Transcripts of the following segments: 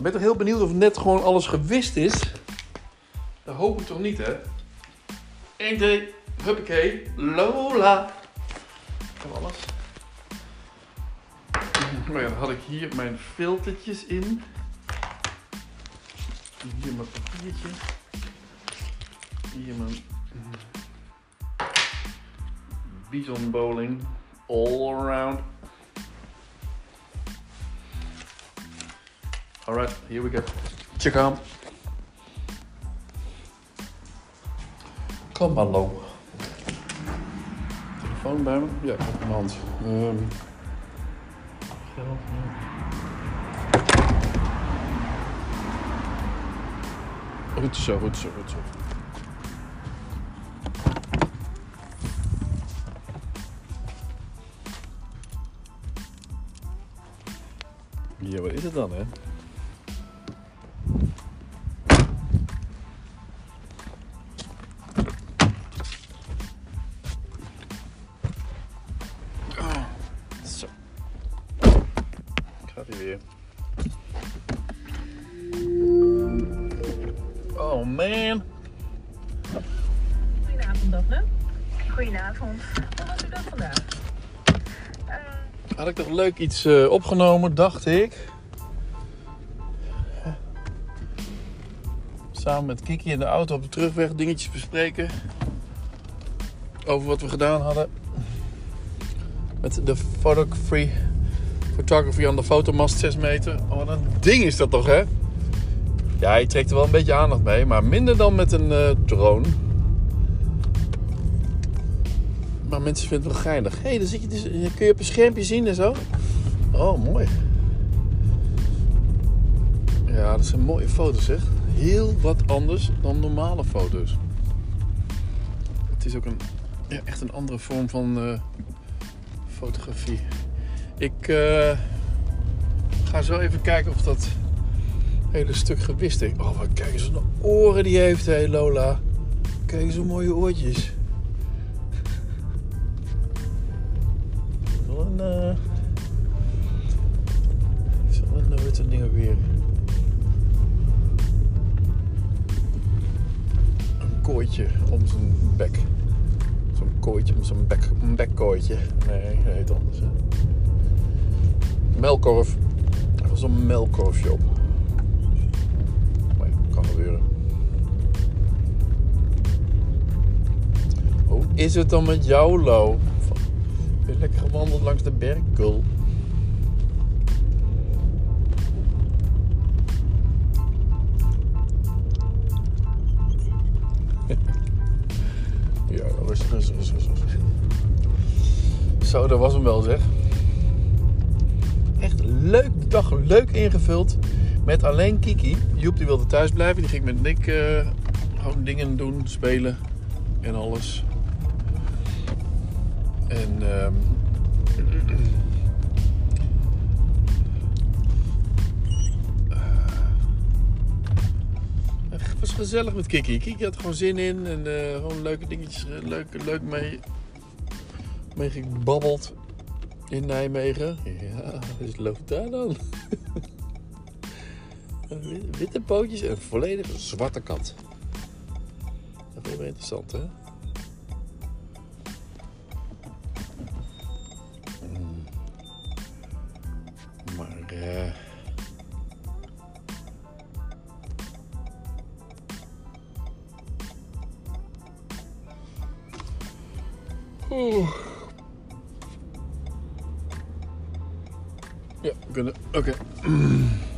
Ik ben toch heel benieuwd of net gewoon alles gewist is. Dat hoop ik toch niet, hè? 1, 2, huppakee, Lola. Kan alles. Maar ja, dan had ik hier mijn filtertjes in. Hier mijn papiertje. Hier mijn Bison Bowling all around. Alright, here we go. Check aan. Kom hallo. Telefoon bij me? Ja, ik heb mijn hand. Ehm geld, ja. Goed zo, goed zo, goed zo. Ja, wat is het dan, hè? Man. Goedenavond, Daphne. Goedenavond. Hoe was uw dag vandaag? Eh, Had ik toch leuk iets eh, opgenomen, dacht ik. Samen met Kiki in de auto op de terugweg dingetjes bespreken. Over wat we gedaan hadden. Met de photography, photography aan de fotomast 6 meter. Oh, wat een ding is dat toch, hè? Ja, je trekt er wel een beetje aandacht mee, maar minder dan met een eh, drone. Maar mensen vinden het wel geinig. Hé, hey, dan zit je dus, kun je op een schermpje zien en zo. Oh, mooi. Ja, dat zijn mooie foto's, zeg. Heel wat anders dan normale foto's. Het is ook een, ja, echt een andere vorm van eh, fotografie. Ik eh, ga zo even kijken of dat hele stuk gewist is. Oh, wat kijk eens naar oren die heeft, hé Lola. Kijk eens hoe mooie oortjes. Wel een... eh Zo een, dat ding ook weer? Een kooitje om zijn bek. Zo'n kooitje om zijn bek. Een bekkooitje. Nee, dat heet anders. Hè. Melkkorf. Er was een melkkorfje op. Hoe is het dan met jou, Lo? Weer lekker gewandeld langs de Berkel. ja, rustig, rustig. Zo, dat was hem wel zeg. Echt leuk, dag leuk ingevuld. Met alleen Kiki. Joep die wilde thuis blijven. Die ging met Nick eh, gewoon dingen doen, spelen en alles. En ehm het was gezellig met Kiki. Kiki had gewoon zin in en eh, gewoon leuke dingetjes, leuk, leuk mee, mee gebabbeld in Nijmegen. Ja, dus loopt daar dan. Wit- Witte pootjes en een volledig zwarte kat. Dat vind je wel interessant, hè? Mm. Maar eh. Oeh. Ja, we kunnen. Oké.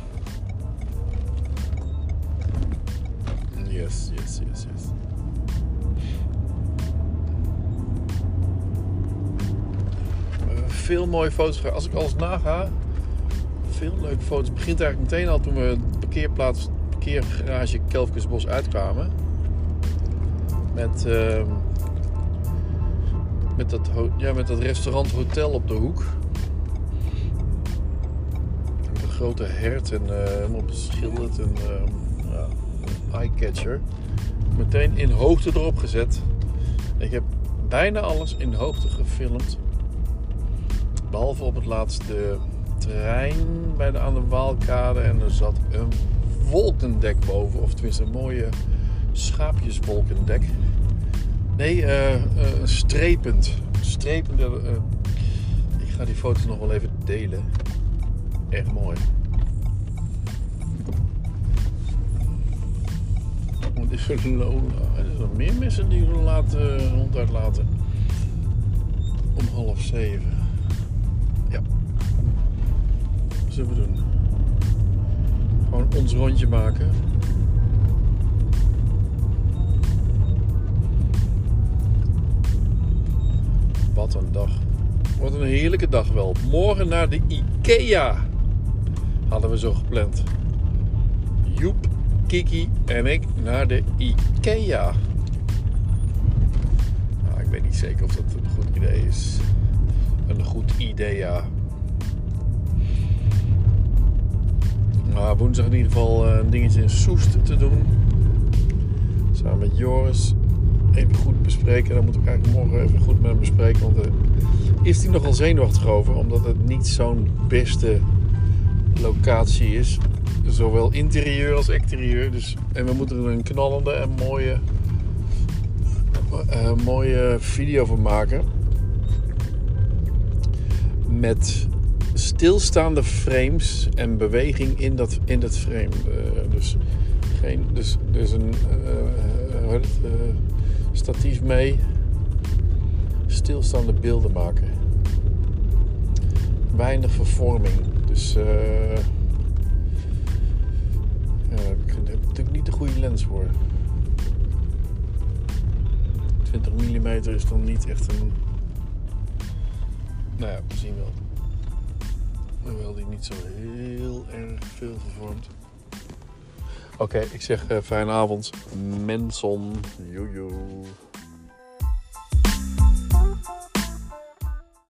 Yes, yes, yes. Eh, veel mooie foto's. Als ik alles naga, veel leuke foto's. Het begint eigenlijk meteen al toen we de parkeerplaats, parkeergarage Kelfkesbos uitkwamen. Met, ehm, met, dat, ja, met dat restaurant Hotel op de hoek. Met een grote hert en eh, helemaal beschilderd. En, ehm, eyecatcher. Meteen in hoogte erop gezet. Ik heb bijna alles in hoogte gefilmd. Behalve op het laatste trein bij de, aan de Waalkade en er zat een wolkendek boven. Of tenminste een mooie schaapjeswolkendek. Nee, eh, strepend. Strepend. eh, eh. ik ga die foto's nog wel even delen. Echt mooi. Is er zijn nog meer mensen die hun laten, hond uitlaten. Om half zeven. Ja. Wat zullen we doen? Gewoon ons rondje maken. Wat een dag. Wat een heerlijke dag wel. Morgen naar de IKEA. Hadden we zo gepland. Kiki en ik naar de IKEA. Nou, ik weet niet zeker of dat een goed idee is. Een goed idee, ja. Maar woensdag in ieder geval eh, een dingetje in Soest te doen. Samen met Joris. Even goed bespreken. Daar moet ik eigenlijk morgen even goed met hem bespreken. Want daar is hij nogal zenuwachtig over. Omdat het niet zo'n beste locatie is. Zowel interieur als exterieur. Dus, en we moeten er een knallende en mooie, eh, mooie video van maken. Met stilstaande frames en beweging in dat, in dat frame. Eh, dus, geen, dus, dus een eh, statief mee. Stilstaande beelden maken. Weinig vervorming. Dus eh ja, daar heb natuurlijk niet de goede lens voor. 20 mm is dan niet echt een. Nou ja, zien wel. Hoewel die niet zo heel erg veel vervormt. Oké, ik zeg eh, fijne avond. Mensen. Joejoe.